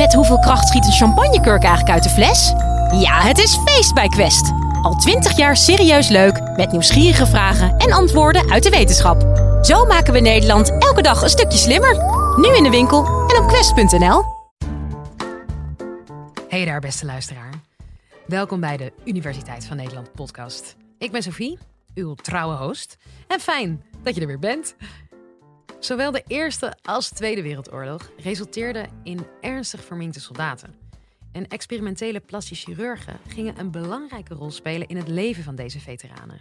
Met hoeveel kracht schiet een champagnekurk eigenlijk uit de fles? Ja, het is feest bij Quest. Al twintig jaar serieus leuk, met nieuwsgierige vragen en antwoorden uit de wetenschap. Zo maken we Nederland elke dag een stukje slimmer. Nu in de winkel en op quest.nl. Hey daar, beste luisteraar. Welkom bij de Universiteit van Nederland podcast. Ik ben Sophie, uw trouwe host. En fijn dat je er weer bent. Zowel de Eerste als Tweede Wereldoorlog resulteerden in ernstig verminkte soldaten. En experimentele plastische chirurgen gingen een belangrijke rol spelen in het leven van deze veteranen.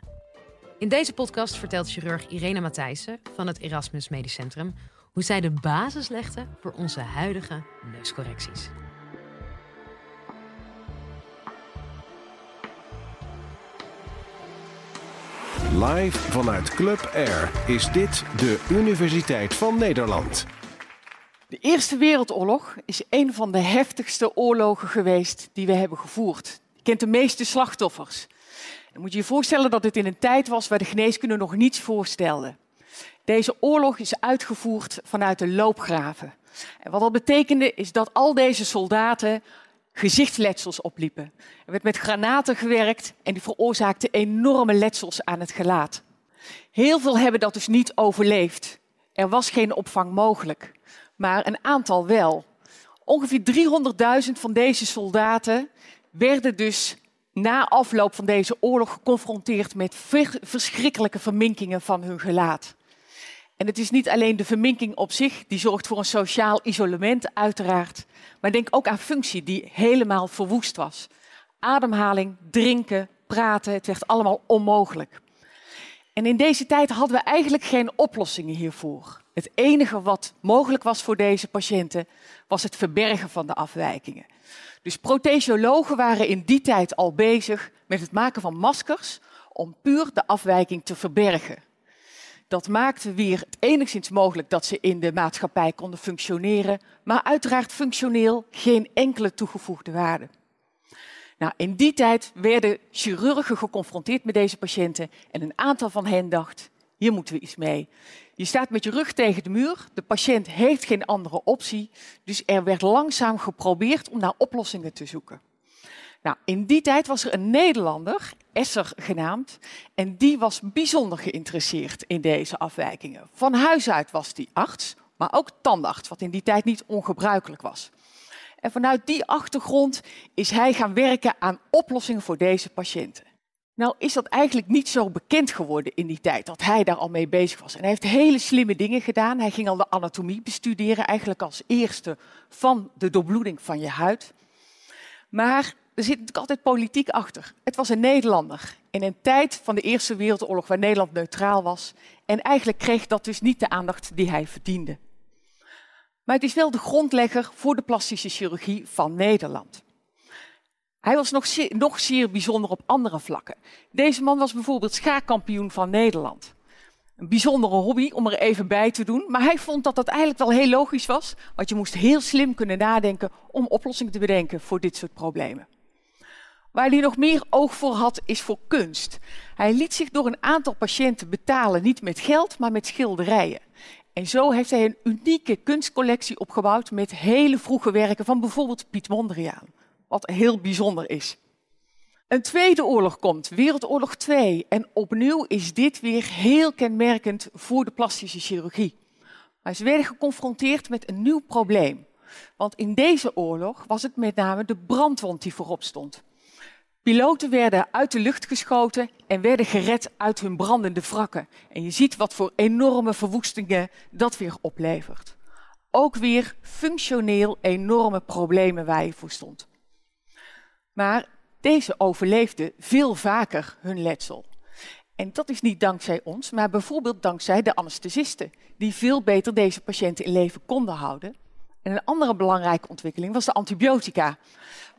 In deze podcast vertelt chirurg Irene Matthijssen van het Erasmus Medisch Centrum hoe zij de basis legde voor onze huidige neuscorrecties. Live vanuit Club Air is dit de Universiteit van Nederland. De Eerste Wereldoorlog is een van de heftigste oorlogen geweest die we hebben gevoerd. Je kent de meeste slachtoffers. Dan moet je je voorstellen dat dit in een tijd was waar de geneeskunde nog niets voorstelde. Deze oorlog is uitgevoerd vanuit de loopgraven. En wat dat betekende is dat al deze soldaten gezichtsletsels opliepen. Er werd met granaten gewerkt en die veroorzaakten enorme letsels aan het gelaat. Heel veel hebben dat dus niet overleefd. Er was geen opvang mogelijk, maar een aantal wel. Ongeveer 300.000 van deze soldaten werden dus na afloop van deze oorlog geconfronteerd met verschrikkelijke verminkingen van hun gelaat. En het is niet alleen de verminking op zich, die zorgt voor een sociaal isolement uiteraard, maar denk ook aan functie die helemaal verwoest was. Ademhaling, drinken, praten, het werd allemaal onmogelijk. En in deze tijd hadden we eigenlijk geen oplossingen hiervoor. Het enige wat mogelijk was voor deze patiënten was het verbergen van de afwijkingen. Dus prothesiologen waren in die tijd al bezig met het maken van maskers om puur de afwijking te verbergen. Dat maakte weer het enigszins mogelijk dat ze in de maatschappij konden functioneren, maar uiteraard functioneel geen enkele toegevoegde waarde. Nou, in die tijd werden chirurgen geconfronteerd met deze patiënten en een aantal van hen dacht, hier moeten we iets mee. Je staat met je rug tegen de muur, de patiënt heeft geen andere optie, dus er werd langzaam geprobeerd om naar oplossingen te zoeken. Nou, in die tijd was er een Nederlander, Esser genaamd, en die was bijzonder geïnteresseerd in deze afwijkingen. Van huis uit was hij arts, maar ook tandarts, wat in die tijd niet ongebruikelijk was. En vanuit die achtergrond is hij gaan werken aan oplossingen voor deze patiënten. Nou is dat eigenlijk niet zo bekend geworden in die tijd, dat hij daar al mee bezig was. En hij heeft hele slimme dingen gedaan. Hij ging al de anatomie bestuderen, eigenlijk als eerste van de doorbloeding van je huid. Maar er zit natuurlijk altijd politiek achter. Het was een Nederlander in een tijd van de Eerste Wereldoorlog waar Nederland neutraal was. En eigenlijk kreeg dat dus niet de aandacht die hij verdiende. Maar het is wel de grondlegger voor de plastische chirurgie van Nederland. Hij was nog zeer, nog zeer bijzonder op andere vlakken. Deze man was bijvoorbeeld schaakkampioen van Nederland. Een bijzondere hobby om er even bij te doen. Maar hij vond dat dat eigenlijk wel heel logisch was. Want je moest heel slim kunnen nadenken om oplossingen te bedenken voor dit soort problemen. Waar hij nog meer oog voor had, is voor kunst. Hij liet zich door een aantal patiënten betalen, niet met geld, maar met schilderijen. En zo heeft hij een unieke kunstcollectie opgebouwd met hele vroege werken van bijvoorbeeld Piet Mondriaan. Wat heel bijzonder is. Een tweede oorlog komt, Wereldoorlog 2. En opnieuw is dit weer heel kenmerkend voor de plastische chirurgie. Maar ze werden geconfronteerd met een nieuw probleem. Want in deze oorlog was het met name de brandwond die voorop stond. Piloten werden uit de lucht geschoten en werden gered uit hun brandende wrakken. En je ziet wat voor enorme verwoestingen dat weer oplevert. Ook weer functioneel enorme problemen waar je voor stond. Maar deze overleefden veel vaker hun letsel. En dat is niet dankzij ons, maar bijvoorbeeld dankzij de anesthesisten, die veel beter deze patiënten in leven konden houden. En een andere belangrijke ontwikkeling was de antibiotica.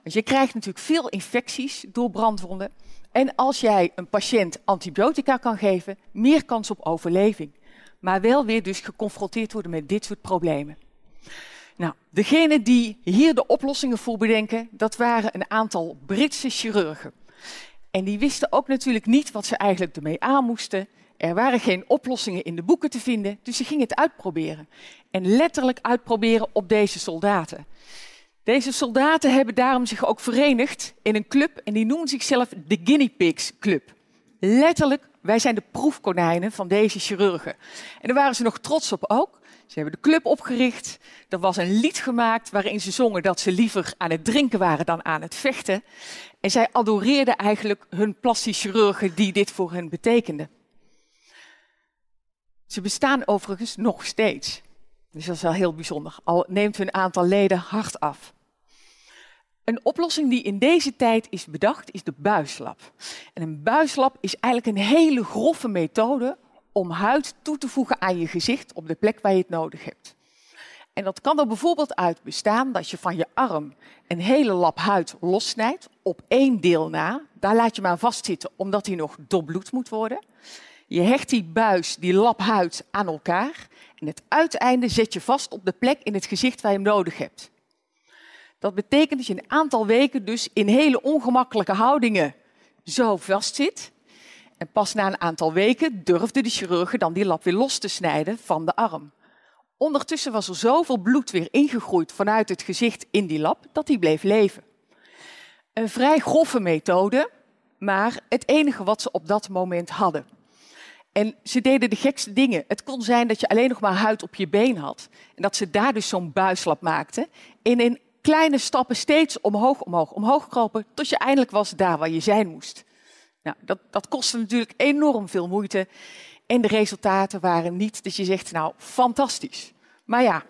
Dus je krijgt natuurlijk veel infecties door brandwonden. En als jij een patiënt antibiotica kan geven, meer kans op overleving. Maar wel weer dus geconfronteerd worden met dit soort problemen. Nou, degene die hier de oplossingen voor bedenken, dat waren een aantal Britse chirurgen. En die wisten ook natuurlijk niet wat ze eigenlijk ermee aan moesten. Er waren geen oplossingen in de boeken te vinden, dus ze gingen het uitproberen. En letterlijk uitproberen op deze soldaten. Deze soldaten hebben daarom zich ook verenigd in een club en die noemen zichzelf de Guinea Pigs Club. Letterlijk, wij zijn de proefkonijnen van deze chirurgen. En daar waren ze nog trots op ook. Ze hebben de club opgericht. Er was een lied gemaakt waarin ze zongen dat ze liever aan het drinken waren dan aan het vechten. En zij adoreerden eigenlijk hun plastisch chirurgen die dit voor hen betekenden. Ze bestaan overigens nog steeds. Dus dat is wel heel bijzonder. Al neemt hun aantal leden hard af. Een oplossing die in deze tijd is bedacht is de buislap. En een buislap is eigenlijk een hele grove methode om huid toe te voegen aan je gezicht op de plek waar je het nodig hebt. En dat kan er bijvoorbeeld uit bestaan dat je van je arm een hele lap huid lossnijdt op één deel na. Daar laat je maar vastzitten omdat hij nog doorbloed moet worden. Je hecht die buis, die lap huid aan elkaar en het uiteinde zet je vast op de plek in het gezicht waar je hem nodig hebt. Dat betekent dat je een aantal weken dus in hele ongemakkelijke houdingen zo vastzit. En pas na een aantal weken durfde de chirurgen dan die lap weer los te snijden van de arm. Ondertussen was er zoveel bloed weer ingegroeid vanuit het gezicht in die lap dat die bleef leven. Een vrij grove methode, maar het enige wat ze op dat moment hadden. En ze deden de gekste dingen. Het kon zijn dat je alleen nog maar huid op je been had. En dat ze daar dus zo'n buislap maakten. En in kleine stappen steeds omhoog, omhoog, omhoog kropen. Tot je eindelijk was daar waar je zijn moest. Nou, dat, dat kostte natuurlijk enorm veel moeite. En de resultaten waren niet dat je zegt, nou, fantastisch. Maar ja,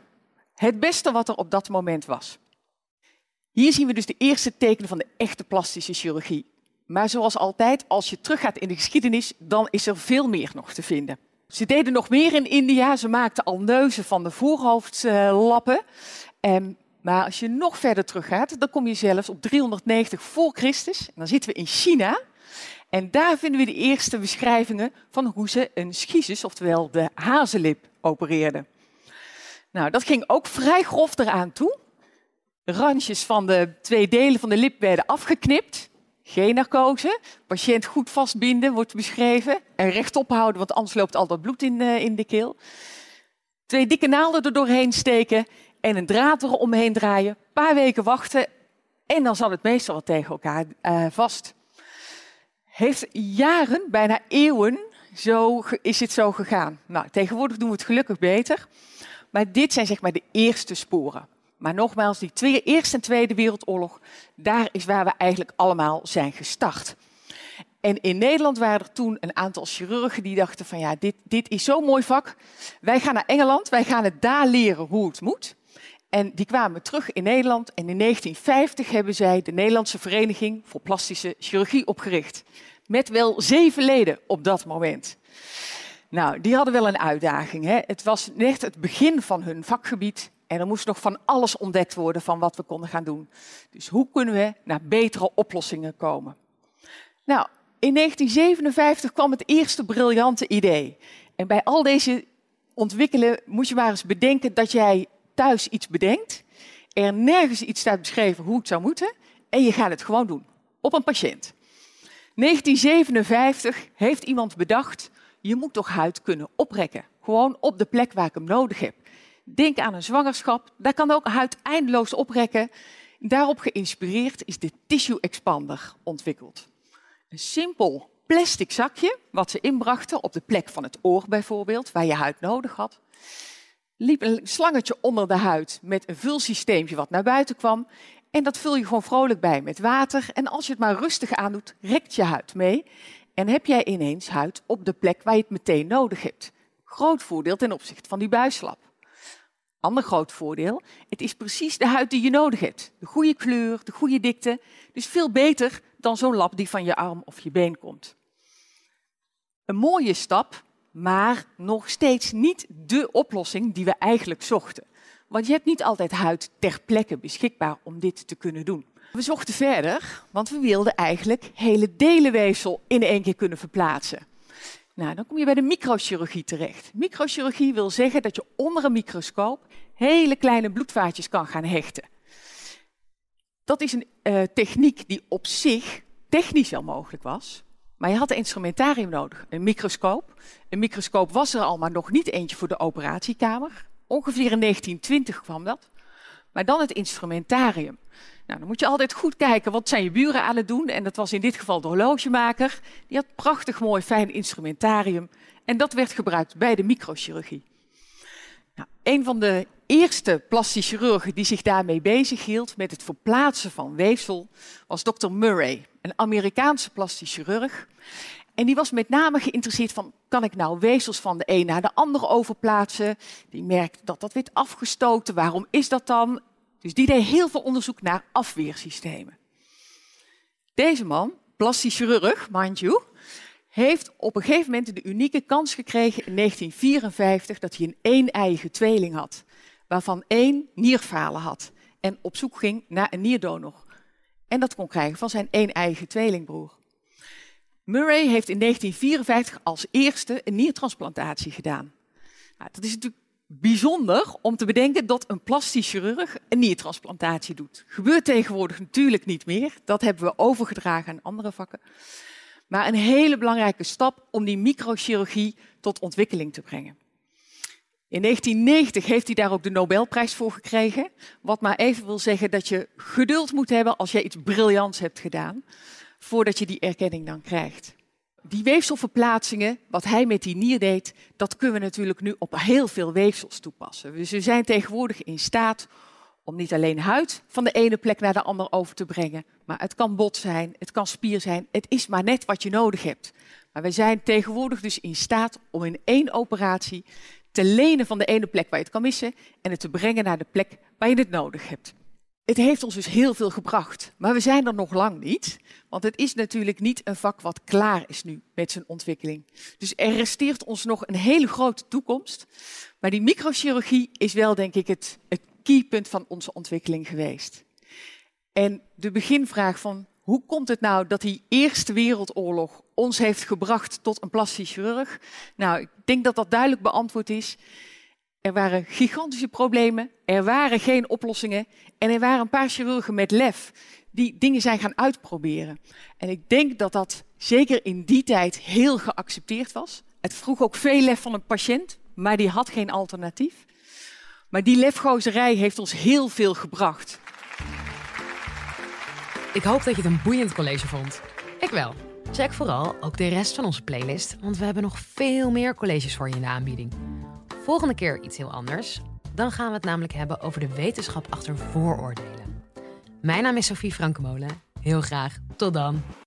het beste wat er op dat moment was. Hier zien we dus de eerste tekenen van de echte plastische chirurgie. Maar zoals altijd, als je teruggaat in de geschiedenis, dan is er veel meer nog te vinden. Ze deden nog meer in India. Ze maakten al neuzen van de voorhoofdlappen. Um, maar als je nog verder teruggaat, dan kom je zelfs op 390 voor Christus. En dan zitten we in China. En daar vinden we de eerste beschrijvingen van hoe ze een schizus, oftewel de hazenlip, opereerden. Nou, dat ging ook vrij grof eraan toe. Randjes van de twee delen van de lip werden afgeknipt. Geen narcose. Patiënt goed vastbinden wordt beschreven. En rechtop houden, want anders loopt al dat bloed in, uh, in de keel. Twee dikke naalden er doorheen steken en een draad eromheen draaien. Een paar weken wachten en dan zat het meestal wel tegen elkaar uh, vast. Heeft jaren, bijna eeuwen, zo is het zo gegaan. Nou, tegenwoordig doen we het gelukkig beter. Maar dit zijn zeg maar de eerste sporen. Maar nogmaals, die Eerste en Tweede Wereldoorlog, daar is waar we eigenlijk allemaal zijn gestart. En in Nederland waren er toen een aantal chirurgen die dachten van ja, dit, dit is zo'n mooi vak. Wij gaan naar Engeland, wij gaan het daar leren hoe het moet. En die kwamen terug in Nederland en in 1950 hebben zij de Nederlandse Vereniging voor Plastische Chirurgie opgericht. Met wel zeven leden op dat moment. Nou, die hadden wel een uitdaging. Hè? Het was net het begin van hun vakgebied en er moest nog van alles ontdekt worden van wat we konden gaan doen. Dus hoe kunnen we naar betere oplossingen komen? Nou, in 1957 kwam het eerste briljante idee. En bij al deze ontwikkelen moet je maar eens bedenken dat jij thuis iets bedenkt, er nergens iets staat beschreven hoe het zou moeten, en je gaat het gewoon doen. Op een patiënt. 1957 heeft iemand bedacht, je moet toch huid kunnen oprekken. Gewoon op de plek waar ik hem nodig heb. Denk aan een zwangerschap, daar kan ook huid eindeloos oprekken. Daarop geïnspireerd is de Tissue Expander ontwikkeld. Een simpel plastic zakje wat ze inbrachten op de plek van het oor bijvoorbeeld, waar je huid nodig had liep een slangetje onder de huid met een vulsysteempje wat naar buiten kwam. En dat vul je gewoon vrolijk bij met water. En als je het maar rustig aandoet, rekt je huid mee. En heb jij ineens huid op de plek waar je het meteen nodig hebt. Groot voordeel ten opzichte van die buislap. Ander groot voordeel, het is precies de huid die je nodig hebt. De goede kleur, de goede dikte. Dus veel beter dan zo'n lap die van je arm of je been komt. Een mooie stap maar nog steeds niet de oplossing die we eigenlijk zochten. Want je hebt niet altijd huid ter plekke beschikbaar om dit te kunnen doen. We zochten verder, want we wilden eigenlijk hele delenweefsel in één keer kunnen verplaatsen. Nou, dan kom je bij de microchirurgie terecht. Microchirurgie wil zeggen dat je onder een microscoop hele kleine bloedvaatjes kan gaan hechten. Dat is een uh, techniek die op zich technisch wel mogelijk was, maar je had een instrumentarium nodig, een microscoop. Een microscoop was er al, maar nog niet eentje voor de operatiekamer. Ongeveer in 1920 kwam dat. maar dan het instrumentarium. Nou, dan moet je altijd goed kijken, wat zijn je buren aan het doen? En dat was in dit geval de horlogemaker. Die had prachtig mooi fijn instrumentarium. En dat werd gebruikt bij de microchirurgie. Nou, een van de eerste plastisch chirurgen die zich daarmee bezig hield met het verplaatsen van weefsel was Dr. Murray, een Amerikaanse plastisch chirurg. En die was met name geïnteresseerd van, kan ik nou weefsels van de een naar de andere overplaatsen? Die merkte dat dat werd afgestoten. Waarom is dat dan? Dus die deed heel veel onderzoek naar afweersystemen. Deze man, plastisch chirurg, mind you, heeft op een gegeven moment de unieke kans gekregen in 1954 dat hij een een-eiige tweeling had, waarvan één nierfalen had en op zoek ging naar een nierdonor. En dat kon krijgen van zijn een-eiige tweelingbroer. Murray heeft in 1954 als eerste een niertransplantatie gedaan. Nou, dat is natuurlijk bijzonder om te bedenken dat een plastisch chirurg een niertransplantatie doet. Gebeurt tegenwoordig natuurlijk niet meer. Dat hebben we overgedragen aan andere vakken. Maar een hele belangrijke stap om die microchirurgie tot ontwikkeling te brengen. In 1990 heeft hij daar ook de Nobelprijs voor gekregen. Wat maar even wil zeggen dat je geduld moet hebben als je iets briljants hebt gedaan, voordat je die erkenning dan krijgt. Die weefselverplaatsingen, wat hij met die nier deed, dat kunnen we natuurlijk nu op heel veel weefsels toepassen. Dus we zijn tegenwoordig in staat om niet alleen huid van de ene plek naar de andere over te brengen, maar het kan bot zijn, het kan spier zijn, het is maar net wat je nodig hebt. Maar we zijn tegenwoordig dus in staat om in één operatie te lenen van de ene plek waar je het kan missen en het te brengen naar de plek waar je het nodig hebt. Het heeft ons dus heel veel gebracht, maar we zijn er nog lang niet, want het is natuurlijk niet een vak wat klaar is nu met zijn ontwikkeling. Dus er resteert ons nog een hele grote toekomst, maar die microchirurgie is wel denk ik het, het keypunt van onze ontwikkeling geweest. En de beginvraag van hoe komt het nou dat die Eerste Wereldoorlog ons heeft gebracht tot een plastisch chirurg? Nou, ik denk dat dat duidelijk beantwoord is. Er waren gigantische problemen, er waren geen oplossingen en er waren een paar chirurgen met lef die dingen zijn gaan uitproberen. En ik denk dat dat zeker in die tijd heel geaccepteerd was. Het vroeg ook veel lef van een patiënt, maar die had geen alternatief. Maar die lefgozerij heeft ons heel veel gebracht. Ik hoop dat je het een boeiend college vond. Ik wel. Check vooral ook de rest van onze playlist, want we hebben nog veel meer colleges voor je in de aanbieding. Volgende keer iets heel anders. Dan gaan we het namelijk hebben over de wetenschap achter vooroordelen. Mijn naam is Sophie Frankemolen. Heel graag. Tot dan.